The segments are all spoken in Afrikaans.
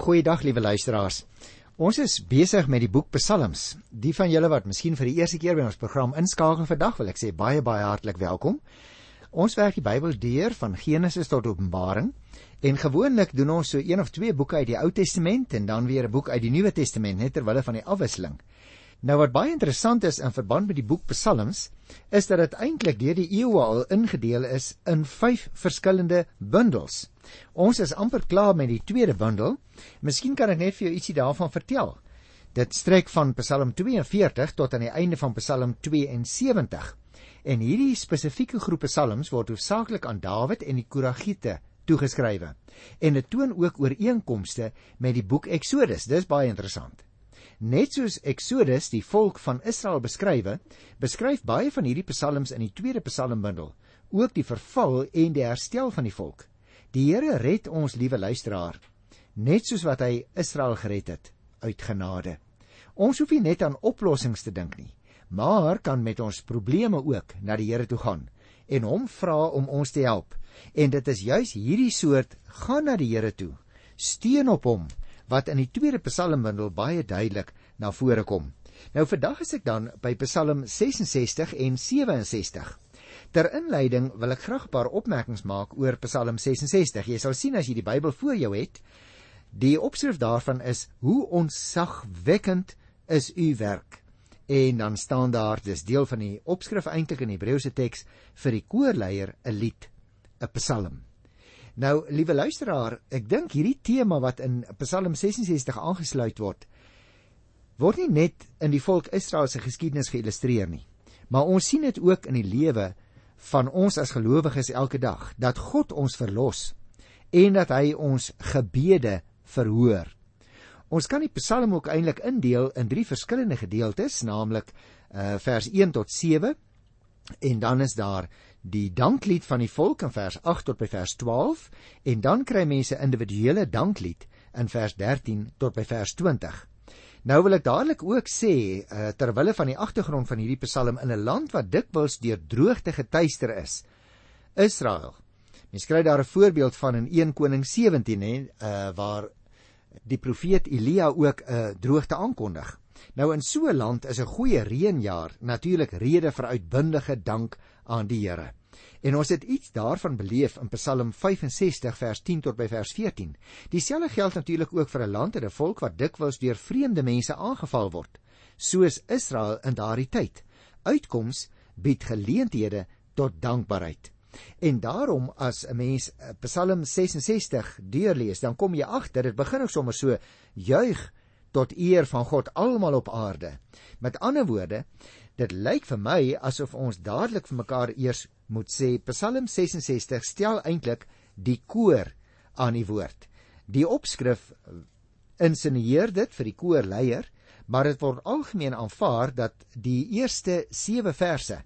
Goeiedag liewe luisteraars. Ons is besig met die boek Psalms. Die van julle wat miskien vir die eerste keer by ons program inskakel vandag, wil ek sê baie baie hartlik welkom. Ons werk die Bybel deur van Genesis tot Openbaring en gewoonlik doen ons so een of twee boeke uit die Ou Testament en dan weer 'n boek uit die Nuwe Testament net ter wille van die afwisseling. Nou wat baie interessant is in verband met die boek Psalms, is dat dit eintlik deur die eeue al ingedeel is in 5 verskillende bundels. Ons is amper klaar met die tweede bundel. Miskien kan ek net vir jou ietsie daarvan vertel. Dit strek van Psalm 42 tot aan die einde van Psalm 72. En hierdie spesifieke groep psalms word hoofsaaklik aan Dawid en die Koragiete toegeskrywe. En dit toon ook ooreenkomste met die boek Eksodus. Dis baie interessant. Net soos Eksodus die volk van Israel beskrywe, beskryf baie van hierdie psalms in die tweede psalmbundel ook die verval en die herstel van die volk. Die Here red ons, liewe luisteraar, net soos wat hy Israel gered het uit genade. Ons hoef nie net aan oplossings te dink nie, maar kan met ons probleme ook na die Here toe gaan en hom vra om ons te help. En dit is juis hierdie soort gaan na die Here toe, steun op hom wat in die tweede psalmbundel baie duidelik na vore kom. Nou vandag is ek dan by Psalm 66 en 67. Ter inleiding wil ek graag 'n paar opmerkings maak oor Psalm 66. Jy sal sien as jy die Bybel voor jou het, die opskrif daarvan is: Hoe onsagwekkend is u werk. En dan staan daar, dis deel van die opskrif eintlik in Hebreëse teks vir die koorleier 'n lied, 'n psalm. Nou, liewe luisteraar, ek dink hierdie tema wat in Psalm 66 aangesluit word, word nie net in die volk Israel se geskiedenis geïllustreer nie, maar ons sien dit ook in die lewe van ons as gelowiges elke dag dat God ons verlos en dat hy ons gebede verhoor. Ons kan die Psalm ook eintlik indeel in drie verskillende gedeeltes, naamlik uh, vers 1 tot 7 en dan is daar die danklied van die volk in vers 8 tot by vers 12 en dan kry mense individuele danklied in vers 13 tot by vers 20. Nou wil ek dadelik ook sê uh, ter wille van die agtergrond van hierdie Psalm in 'n land wat dikwels deur droogte getuister is. Israel. Mens kry daar 'n voorbeeld van in 1 Koning 17 hè, uh, waar die profeet Elia ook 'n uh, droogte aankondig. Nou in so 'n land is 'n goeie reënjaar natuurlik rede vir uitbundige dank aan die Here. En ons het iets daarvan beleef in Psalm 65 vers 10 tot by vers 14. Dieselfde geld natuurlik ook vir 'n land en 'n volk wat dikwels deur vreemde mense aangeval word, soos Israel in daardie tyd. Uitkoms bied geleenthede tot dankbaarheid. En daarom as 'n mens eh, Psalm 66 deurlees, dan kom jy agter dit begin ook sommer so juig tot eer van God almal op aarde. Met ander woorde, dit lyk vir my asof ons dadelik vir mekaar eers moet sê Psalm 66 stel eintlik die koor aan die woord. Die opskrif insinieer dit vir die koorleier, maar dit word algemeen aanvaar dat die eerste 7 verse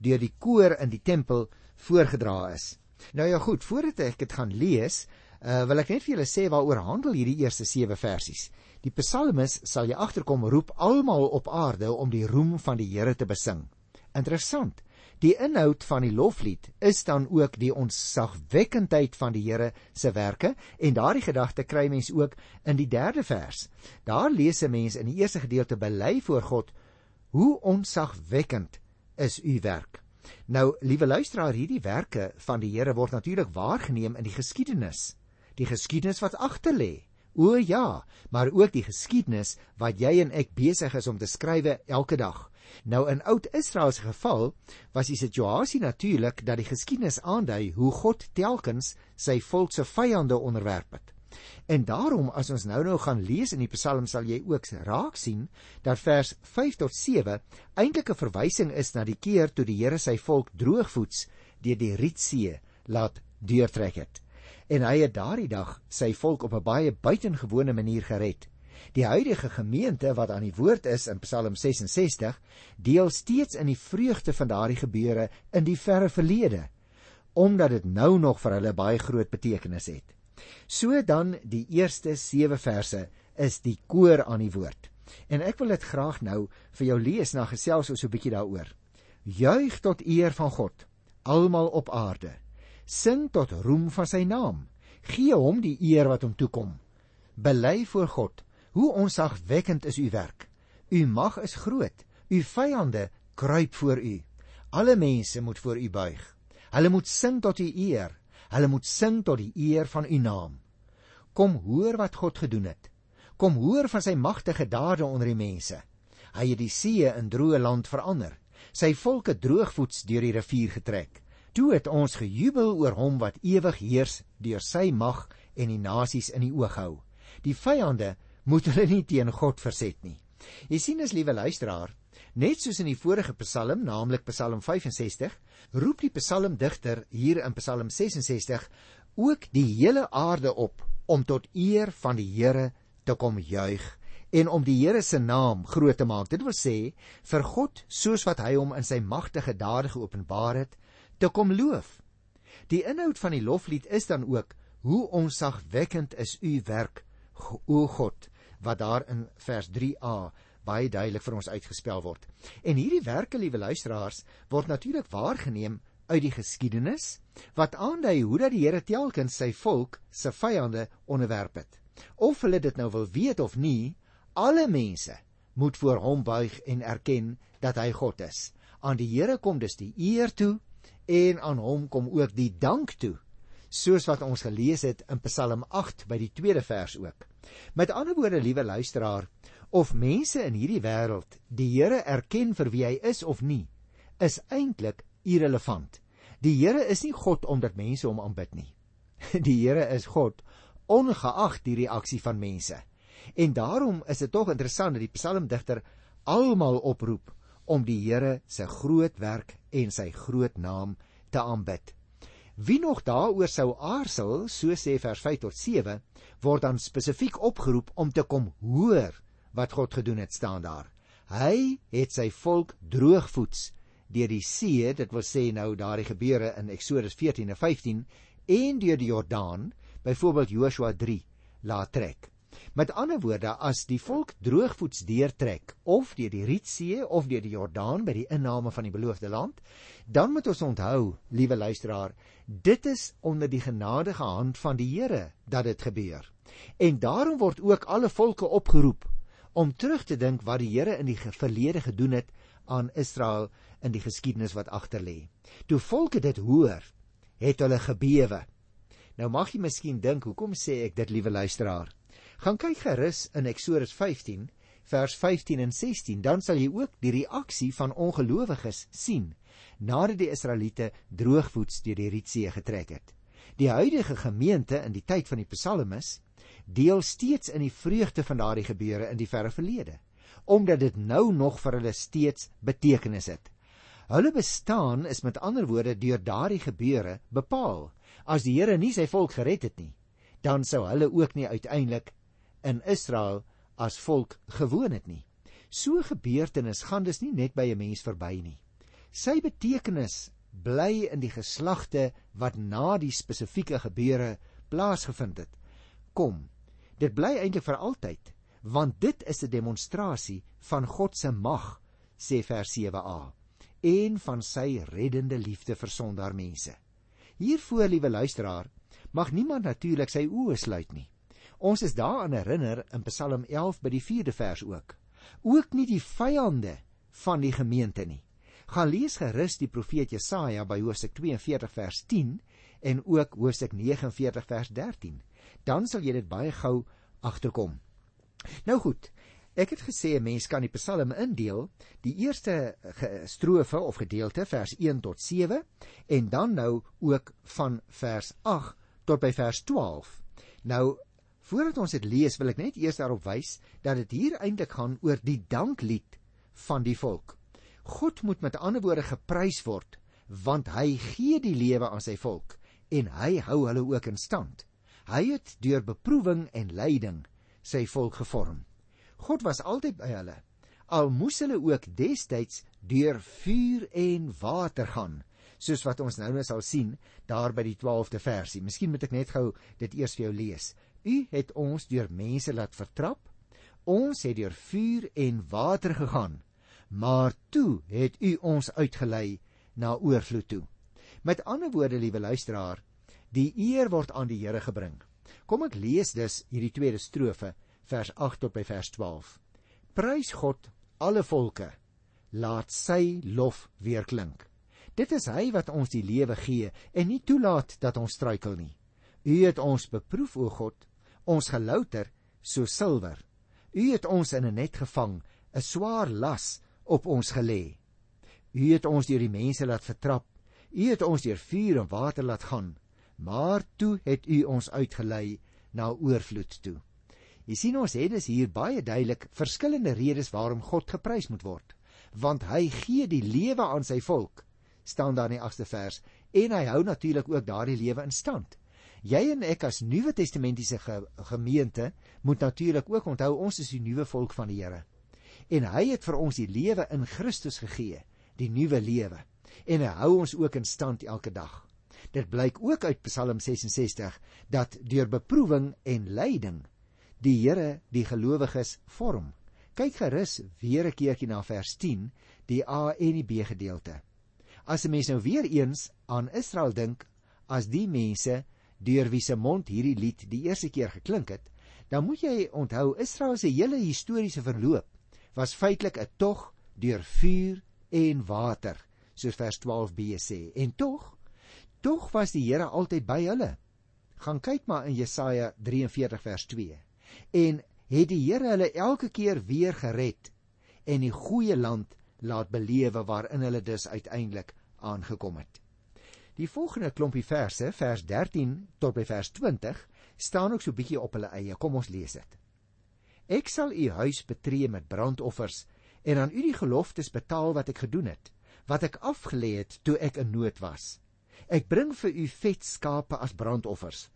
deur die koor in die tempel voorgedra is. Nou ja goed, voordat ek dit gaan lees, uh, wil ek net vir julle sê waaroor handel hierdie eerste 7 versies. Die psalmis sal jy agterkom roep almal op aarde om die roem van die Here te besing. Interessant. Die inhoud van die loflied is dan ook die onssagwekkendheid van die Here se werke en daardie gedagte kry mens ook in die 3de vers. Daar lees 'n mens in die eerste gedeelte bely voor God hoe onssagwekkend is u werk. Nou, liewe luisteraar, hierdie werke van die Here word natuurlik waargeneem in die geskiedenis. Die geskiedenis wat agter lê. O ja, maar ook die geskiedenis wat jy en ek besig is om te skrywe elke dag. Nou in oud Israel se geval was die situasie natuurlik dat die geskiedenis aandui hoe God telkens sy volk se vyande onderwerp het. En daarom as ons nou nou gaan lees in die Psalm sal jy ook raak sien dat vers 5 tot 7 eintlik 'n verwysing is na die keer toe die Here sy volk droogvoets deur die Rietsee laat deurtrek het. En hy het daardie dag sy volk op 'n baie buitengewone manier gered. Die huidige gemeente wat aan die woord is in Psalm 66, deel steeds in die vreugde van daardie gebeure in die verre verlede, omdat dit nou nog vir hulle baie groot betekenis het. So dan die eerste 7 verse is die koor aan die woord. En ek wil dit graag nou vir jou lees na gesels ons so 'n bietjie daaroor. Juig tot eer van God, almal op aarde. Sing tot roem van sy naam. Gee hom die eer wat hom toekom bely voor God hoe onsagwekkend is u werk. U mag is groot. U vyande kruip voor u. Alle mense moet voor u buig. Hulle moet sing tot u eer. Hulle moet sing tot die eer van u naam. Kom hoor wat God gedoen het. Kom hoor van sy magtige dade onder die mense. Hy het die see in droë land verander. Sy volke droogvoets deur die rivier getrek. Toe het ons gejubel oor hom wat ewig heers deur sy mag en die nasies in die oog hou. Die vyande moet hulle nie teen God verset nie. Jy sien as liewe luisteraar, net soos in die vorige Psalm, naamlik Psalm 65, roep die psalmdigter hier in Psalm 66 ook die hele aarde op om tot eer van die Here te kom juig en om die Here se naam groot te maak. Dit wil sê vir God soos wat hy hom in sy magtige dade geopenbaar het, te kom loof. Die inhoud van die loflied is dan ook hoe onsagwekkend is u werk, o God, wat daar in vers 3a baie duidelik vir ons uitgespel word. En hierdie werke, liewe luisteraars, word natuurlik waargeneem uit die geskiedenis wat aandui hoe dat die Here telkens sy volk se vyande onderwerp het. Of hulle dit nou wil weet of nie, alle mense moet voor hom buig en erken dat hy God is. Aan die Here kom dus die eer toe en aan hom kom ook die dank toe, soos wat ons gelees het in Psalm 8 by die tweede vers ook. Met ander woorde, liewe luisteraar, of mense in hierdie wêreld die Here erken vir wie hy is of nie, is eintlik irrelevant. Die Here is nie God omdat mense hom aanbid nie. Die Here is God ongeag die reaksie van mense. En daarom is dit tog interessant dat die psalmdigter almal oproep om die Here se groot werk en sy groot naam te aanbid. Wie nog daaroor sou aarsel, so sê vers 5 tot 7, word dan spesifiek opgeroep om te kom hoor wat God gedoen het staan daar. Hy het sy volk droogvoets deur die see, dit wil sê nou daardie gebeure in Eksodus 14 en 15 en deur die Jordaan, byvoorbeeld Joshua 3, laat trek. Met ander woorde, as die volk droogvoets deurtrek of deur die Rietsee of deur die Jordaan by die inname van die beloofde land, dan moet ons onthou, liewe luisteraar, dit is onder die genadige hand van die Here dat dit gebeur. En daarom word ook alle volke opgeroep om terug te dink wat die Here in die verlede gedoen het aan Israel in die geskiedenis wat agterlê. Toe volke dit hoor, het hulle gebewe. Nou mag jy miskien dink, hoekom sê ek dit, liewe luisteraar? Gaan kyk gerus in Eksodus 15 vers 15 en 16, dan sal jy ook die reaksie van ongelowiges sien nadat die Israeliete droogvoets deur die Rietsee getrek het. Die huidige gemeente in die tyd van die Psalmes deel steeds in die vreugde van daardie gebeure in die verre verlede, omdat dit nou nog vir hulle steeds betekenis het. Hulle bestaan is met ander woorde deur daardie gebeure bepaal. As die Here nie sy volk gered het nie, dan sou hulle ook nie uiteindelik in Israel as volk gewoon het nie. So gebeurtenis gaan dus nie net by 'n mens verby nie. Sy betekenis bly in die geslagte wat na die spesifieke gebeure plaasgevind het. Kom, dit bly eintlik vir altyd, want dit is 'n demonstrasie van God se mag, sê vers 7a, en van sy reddende liefde vir sondaar mense. Hiervoor, liewe luisteraar, mag niemand natuurlik sy oë sluit nie. Ons is daaraan herinner in Psalm 11 by die 4de vers ook. Ook nie die vyande van die gemeente nie. Gaan lees gerus die profeet Jesaja by Hosea 42 vers 10 en ook Hosea 49 vers 13. Dan sal jy dit baie gou agterkom. Nou goed, ek het gesê 'n mens kan die Psalm indeel, die eerste strofe of gedeelte vers 1 tot 7 en dan nou ook van vers 8 tot by vers 12. Nou Voordat ons dit lees, wil ek net eers daarop wys dat dit hier eintlik gaan oor die danklied van die volk. God moet met ander woorde geprys word want hy gee die lewe aan sy volk en hy hou hulle ook in stand. Hy het deur beproewing en lyding sy volk gevorm. God was altyd by hulle. Al moes hulle ook destyds deur vuur en water gaan, soos wat ons nou nou sal sien daar by die 12de versie. Miskien moet ek net gou dit eers vir jou lees. U het ons deur mense laat vertrap. Ons het deur vuur en water gegaan, maar toe het u ons uitgelei na oorvloed toe. Met ander woorde, liewe luisteraar, die eer word aan die Here gebring. Kom ek lees dus hierdie tweede strofe, vers 8 tot by vers 12. Prys God alle volke, laat sy lof weer klink. Dit is hy wat ons die lewe gee en nie toelaat dat ons struikel nie. U het ons beproef o God, ons gelouter so silwer. U het ons in 'n net gevang, 'n swaar las op ons gelê. U het ons deur die mense laat vertrap. U het ons deur vuur en water laat gaan, maar toe het u ons uitgelei na oorvloed toe. Jy sien ons het dus hier baie duidelik verskillende redes waarom God geprys moet word, want hy gee die lewe aan sy volk staan daar in die 8ste vers en hy hou natuurlik ook daardie lewe in stand. Jy en ek as Nuwe Testamentiese ge gemeente moet natuurlik ook onthou ons is die nuwe volk van die Here. En hy het vir ons die lewe in Christus gegee, die nuwe lewe. En hy hou ons ook in stand elke dag. Dit blyk ook uit Psalm 66 dat deur beproewing en lyding die Here die gelowiges vorm. Kyk gerus weer 'n keertjie na vers 10, die A en die B gedeelte. As 'n mens nou weer eens aan Israel dink as die mense deur wie se mond hierdie lied die eerste keer geklink het, dan moet jy onthou Israel se hele historiese verloop was feitelik 'n tog deur vuur en water, soos vers 12b sê. En tog, tog was die Here altyd by hulle. Gaan kyk maar in Jesaja 43 vers 2. En het die Here hulle elke keer weer gered en die goeie land laat belewe waarin hulle dus uiteindelik aangekom het. Die volgende klompie verse, vers 13 tot by vers 20, staan ook so bietjie op hulle eie. Kom ons lees dit. Ek sal u huis betree met brandoffers en aan u die geloftes betaal wat ek gedoen het, wat ek afgelê het toe ek in nood was. Ek bring vir u vet skape as brandoffers,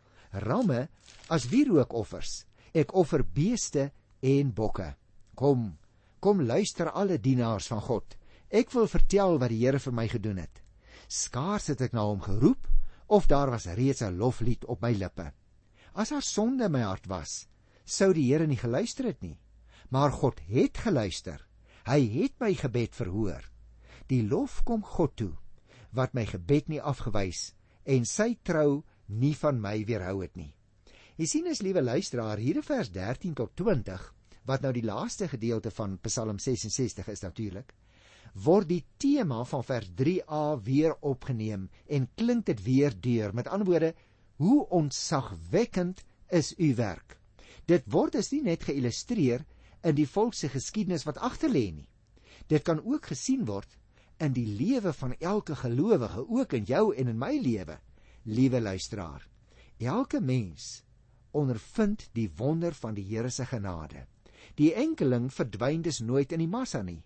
ramme as wierookoffers. Ek offer beeste en bokke. Kom, kom luister alle dienaars van God. Ek wil vertel wat die Here vir my gedoen het. Skaars het ek na hom geroep of daar was reeds 'n loflied op my lippe. As daar sonde my hart was, sou die Here nie geluister het nie. Maar God het geluister. Hy het my gebed verhoor. Die lof kom God toe wat my gebed nie afgewys en sy trou nie van my weerhou het nie. Jy sien as liewe luisteraar hier in vers 13 tot 20 wat nou die laaste gedeelte van Psalm 66 is natuurlik word die tema van vers 3a weer opgeneem en klink dit weer deur. Met ander woorde, hoe ontzagwekkend is u werk. Dit word dus nie net geillustreer in die volk se geskiedenis wat agterlê nie. Dit kan ook gesien word in die lewe van elke gelowige, ook in jou en in my lewe, liewe luisteraar. Elke mens ondervind die wonder van die Here se genade. Die enkeling verdwyn dus nooit in die massa nie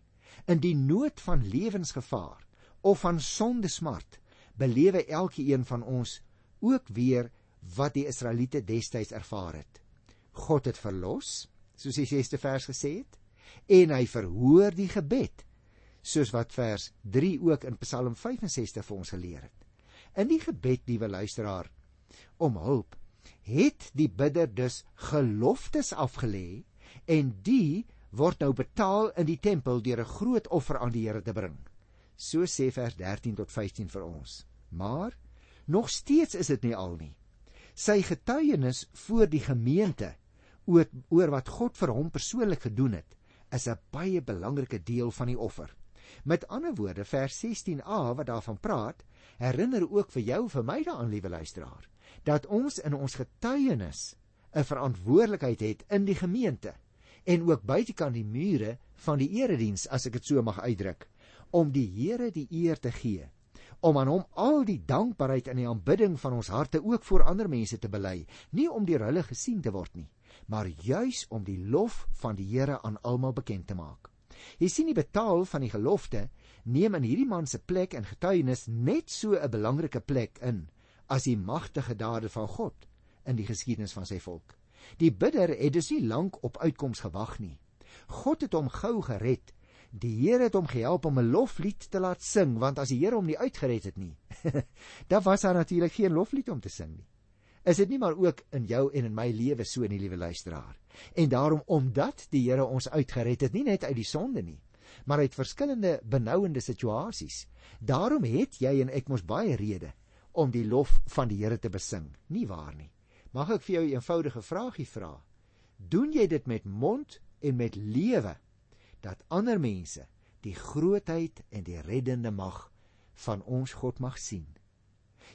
in die nood van lewensgevaar of van sondesmart belewe elkeen van ons ook weer wat die Israeliete destyds ervaar het. God het verlos, soos die 6ste vers gesê het, en hy verhoor die gebed, soos wat vers 3 ook in Psalm 65 vir ons geleer het. In die gebed, liewe luisteraar, om hulp, het die bidder dus geloftes afgelê en die word nou betaal in die tempel deur 'n groot offer aan die Here te bring. So sê vers 13 tot 15 vir ons. Maar nog steeds is dit nie al nie. Sy getuienis voor die gemeente oor, oor wat God vir hom persoonlik gedoen het, is 'n baie belangrike deel van die offer. Met ander woorde, vers 16a wat daarvan praat, herinner ook vir jou vir my daaraan, liewe luisteraar, dat ons in ons getuienis 'n verantwoordelikheid het in die gemeente en ook buitekant die mure van die erediens as ek dit so mag uitdruk om die Here die eer te gee om aan hom al die dankbaarheid en die aanbidding van ons harte ook voor ander mense te bely nie om deur hulle gesien te word nie maar juis om die lof van die Here aan almal bekend te maak. Jy sien die betaal van die gelofte neem in hierdie man se plek en getuienis net so 'n belangrike plek in as die magtige dade van God in die geskiedenis van sy volk Die bidder het dus nie lank op uitkoms gewag nie. God het hom gou gered. Die Here het hom gehelp om 'n loflied te laat sing, want as die Here hom nie uitgered het nie, dan was daar natuurlik geen loflied om te sing nie. Is dit nie maar ook in jou en in my lewe so, nie liewe luisteraar? En daarom omdat die Here ons uitgered het, nie net uit die sonde nie, maar uit verskillende benouende situasies. Daarom het jy en ek mos baie redes om die lof van die Here te besing, nie waar nie? Mag ek vir jou 'n eenvoudige vraagie vra? Doen jy dit met mond en met lewe dat ander mense die grootheid en die reddende mag van ons God mag sien?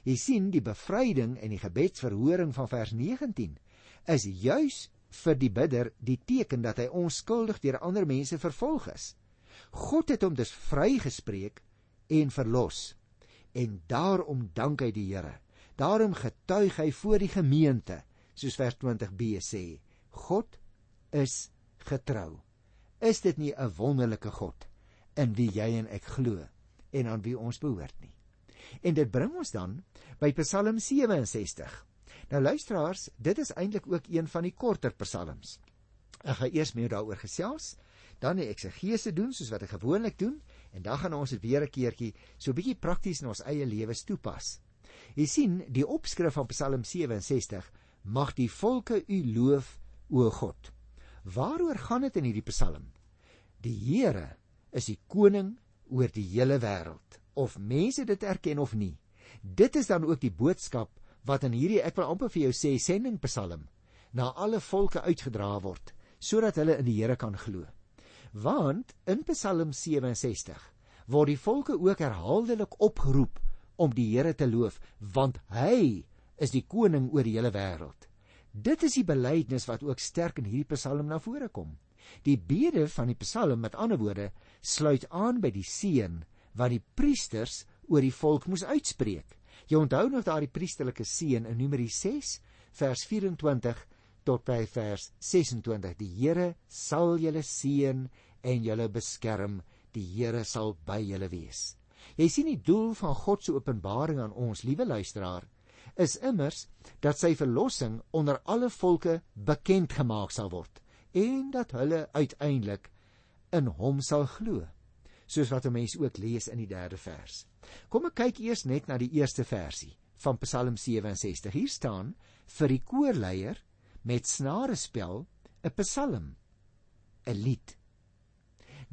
Jy sien die bevryding en die gebedsverhoring van vers 19 is juis vir die bidder die teken dat hy onskuldig deur ander mense vervolg is. God het hom dus vrygespreek en verlos. En daarom dank hy die Here. Daarom getuig hy voor die gemeente, soos vers 20b sê, God is getrou. Is dit nie 'n wonderlike God in wie jy en ek glo en aan wie ons behoort nie? En dit bring ons dan by Psalm 67. Nou luisteraars, dit is eintlik ook een van die korter psalms. Ek gaan eers meer daaroor gesels, dan die eksegese doen soos wat ek gewoonlik doen en dan gaan ons dit weer 'n keertjie so bietjie prakties in ons eie lewens toepas. Jy sien, die opskrif van Psalm 67 mag die volke u loof o God. Waaroor gaan dit in hierdie Psalm? Die Here is die koning oor die hele wêreld, of mense dit erken of nie. Dit is dan ook die boodskap wat in hierdie ek wil amper vir jou sê sending Psalm na alle volke uitgedra word sodat hulle in die Here kan glo want in Psalm 67 word die volke ook herhaaldelik opgeroep om die Here te loof want hy is die koning oor die hele wêreld. Dit is die belydenis wat ook sterk in hierdie Psalm na vore kom. Die bede van die Psalm met ander woorde sluit aan by die seën wat die priesters oor die volk moes uitspreek. Jy onthou nog daardie priesterlike seën in Numeri 6 vers 24 tot by vers 26 die Here sal julle seën en julle beskerm die Here sal by julle wees jy sien die doel van God se openbaring aan ons liewe luisteraar is immers dat sy verlossing onder alle volke bekend gemaak sal word en dat hulle uiteindelik in hom sal glo soos wat 'n mens ook lees in die 3de vers. Kom ek kyk eers net na die eerste versie van Psalm 67 hier staan vir die koorleier met snarespel 'n psalm 'n lied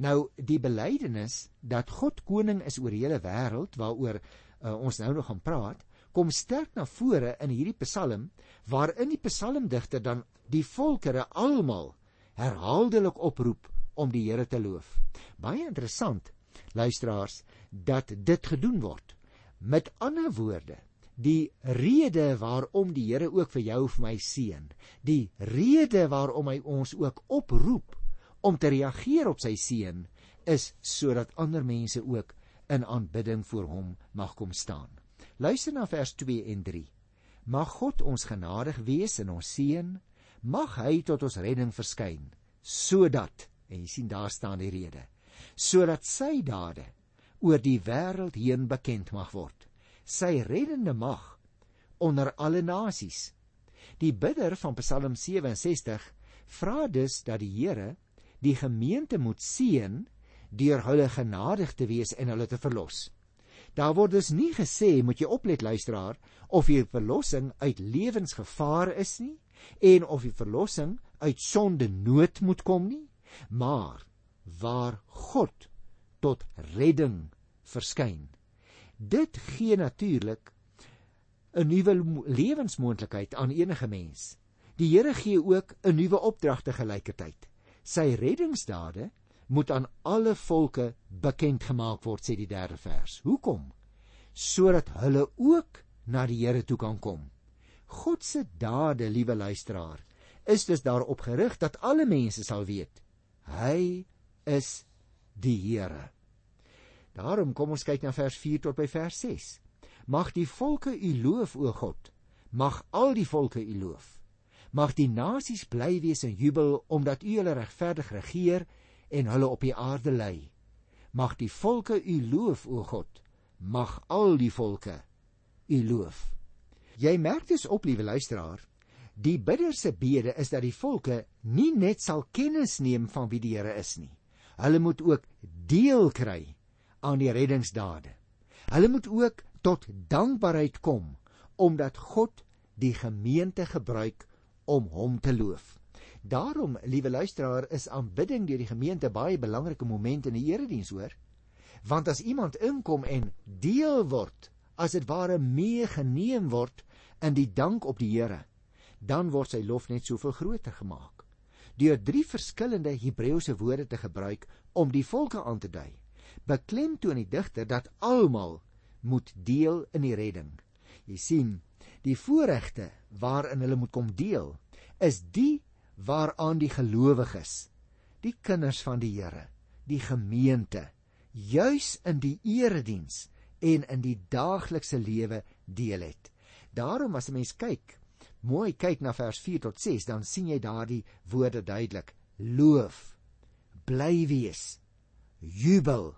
nou die belydenis dat God koning is oor die hele wêreld waaroor uh, ons nou nog gaan praat kom sterk na vore in hierdie psalm waarin die psalmdigter dan die volkere almal herhaaldelik oproep om die Here te loof. Baie interessant luisteraars dat dit gedoen word. Met ander woorde die rede waarom die Here ook vir jou of my seën, die rede waarom hy ons ook oproep om te reageer op sy seën, is sodat ander mense ook in aanbidding voor hom mag kom staan. Luister na vers 2 en 3. Mag God ons genadig wees in ons seën, mag hy tot ons redding verskyn, sodat en jy sien daar staan die rede, sodat sy dade oor die wêreld heen bekend mag word sy reddende mag onder alle nasies. Die bidder van Psalm 67 vra dus dat die Here die gemeente moet seën deur hulle genadig te wees en hulle te verlos. Daar word dus nie gesê moet jy oplet luisteraar of die verlossing uit lewensgevaar is nie en of die verlossing uit sonde nood moet kom nie, maar waar God tot redding verskyn Dit gee natuurlik 'n nuwe lewensmoontlikheid aan enige mens. Die Here gee ook 'n nuwe opdrag te gelykertyd. Sy reddingsdade moet aan alle volke bekend gemaak word, sê die 3de vers. Hoekom? Sodat hulle ook na die Here toe kan kom. God se dade, liewe luisteraar, is dus daarop gerig dat alle mense sal weet hy is die Here. Daarom kom ons kyk na vers 4 tot by vers 6. Mag die volke u loof o God. Mag al die volke u loof. Mag die nasies bly wees in jubel omdat u hulle regverdig regeer en hulle op die aarde lei. Mag die volke u loof o God. Mag al die volke u loof. Jy merk dus op, liewe luisteraar, die bidder se bede is dat die volke nie net sal kennis neem van wie die Here is nie. Hulle moet ook deel kry aan die reddingsdade. Hulle moet ook tot dankbaarheid kom omdat God die gemeente gebruik om hom te loof. Daarom, liewe luisteraar, is aanbidding deur die gemeente baie belangrike moment in die erediens hoor. Want as iemand inkom en deel word, as dit ware meegeneem word in die dank op die Here, dan word sy lof net soveel groter gemaak. Deur drie verskillende Hebreëse woorde te gebruik om die volke aan te dui, beklemtoon die digter dat almal moet deel in die redding. Jy sien, die voorregte waarin hulle moet kom deel, is die waaraan die gelowiges, die kinders van die Here, die gemeente, juis in die erediens en in die daaglikse lewe deel het. Daarom as 'n mens kyk, mooi kyk na vers 4 tot 6, dan sien jy daardie woorde duidelik: loof, bly wees, jubel.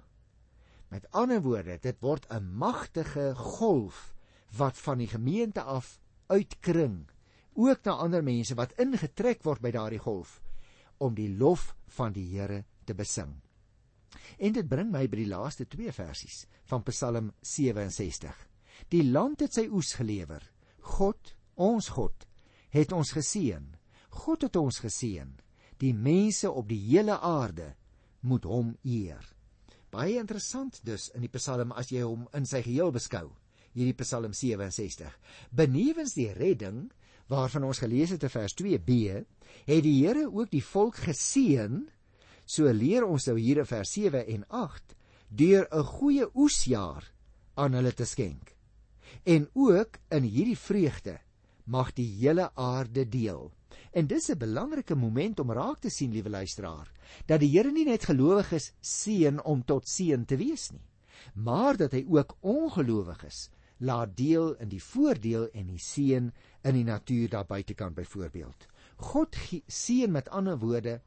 Met ander woorde, dit word 'n magtige golf wat van die gemeente af uitkring, ook na ander mense wat ingetrek word by daardie golf om die lof van die Here te besing. En dit bring my by die laaste twee versies van Psalm 67. Die land het sy oes gelewer. God, ons God, het ons geseën. God het ons geseën. Die mense op die hele aarde moet hom eer. Baie interessant dus in die Psalm as jy hom in sy geheel beskou. Hierdie Psalm 67. Benewens die redding waarvan ons gelees het in vers 2b, het die Here ook die volk geseën So leer ons nou hier in vers 7 en 8 deur 'n goeie oesjaar aan hulle te skenk. En ook in hierdie vreugde mag die hele aarde deel. En dis 'n belangrike moment om raak te sien, liewe luisteraar, dat die Here nie net gelowiges seën om tot seën te wees nie, maar dat hy ook ongelowiges laat deel in die voordeel en die seën in die natuur daar buitekant byvoorbeeld. God seën met ander woorde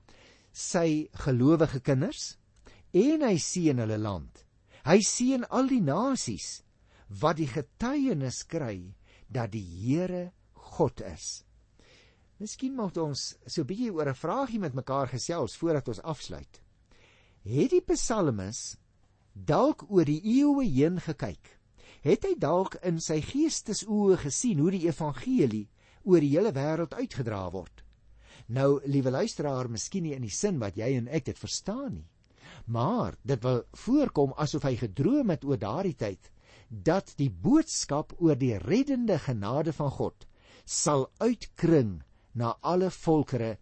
sy gelowige kinders en hy seën hulle land. Hy seën al die nasies wat die getuienis kry dat die Here God is. Miskien moet ons so 'n bietjie oor 'n vraagie met mekaar gesels voordat ons afsluit. Het die psalmis dalk oor die eeue heen gekyk? Het hy dalk in sy geestesoë gesien hoe die evangelie oor die hele wêreld uitgedra word? Nou, liewe luisteraar, miskien nie in die sin wat jy en ek dit verstaan nie. Maar dit wil voorkom asof hy gedroom het oor daardie tyd dat die boodskap oor die reddende genade van God sal uitkring na alle volkere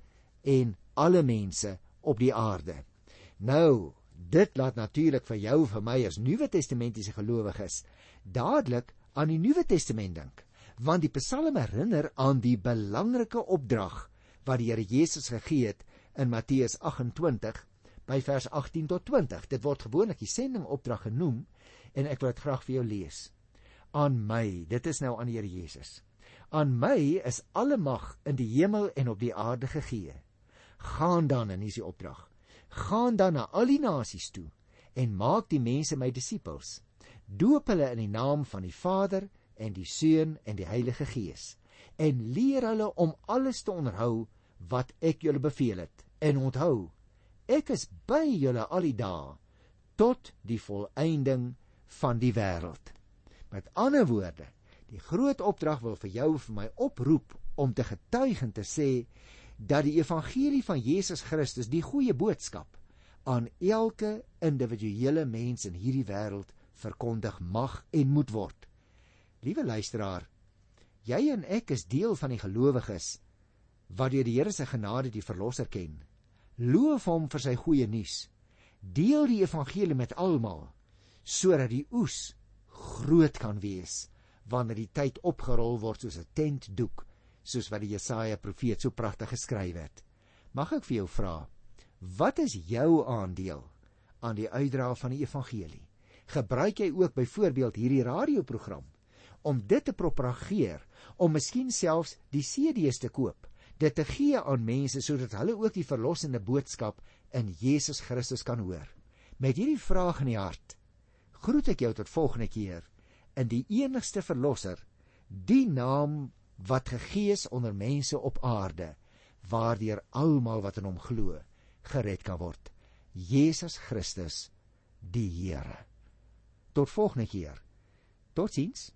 en alle mense op die aarde. Nou, dit laat natuurlik vir jou vir my as Nuwe Testamentiese gelowiges dadelik aan die Nuwe Testament dink, want die Psalme herinner aan die belangrike opdrag wat die Here Jesus gegee het in Matteus 28 by vers 18 tot 20. Dit word gewoonlik die sendingopdrag genoem en ek wil dit graag vir jou lees. Aan my, dit is nou aan die Here Jesus. Aan my is alle mag in die hemel en op die aarde gegee. Gaan dan en is die opdrag. Gaan dan na al die nasies toe en maak die mense my disippels. Doop hulle in die naam van die Vader en die Seun en die Heilige Gees en leer hulle om alles te onderhou wat ek julle beveel het. En onthou, ek is by julle al die dae tot die volëinding van die wêreld. Met ander woorde, die groot opdrag wil vir jou vir my oproep om te getuig en te sê dat die evangelie van Jesus Christus, die goeie boodskap, aan elke individuele mens in hierdie wêreld verkondig mag en moet word. Liewe luisteraar, Jy en ek is deel van die gelowiges wat deur die Here se genade die verlosser ken. Loof hom vir sy goeie nuus. Deel die evangelie met almal sodat die oes groot kan wees wanneer die tyd opgerol word soos 'n tentdoek soos wat die Jesaja profeet so pragtig geskryf het. Mag ek vir jou vra, wat is jou aandeel aan die uitdra van die evangelie? Gebruik jy ook byvoorbeeld hierdie radioprogram om dit te propageer, om miskien selfs die CD's te koop, dit te gee aan mense sodat hulle ook die verlossende boodskap in Jesus Christus kan hoor. Met hierdie vraag in die hart, groet ek jou tot volgende keer in die enigste verlosser, die naam wat gegee is onder mense op aarde, waardeur almal wat in hom glo, gered kan word. Jesus Christus, die Here. Tot volgende keer. Totsiens.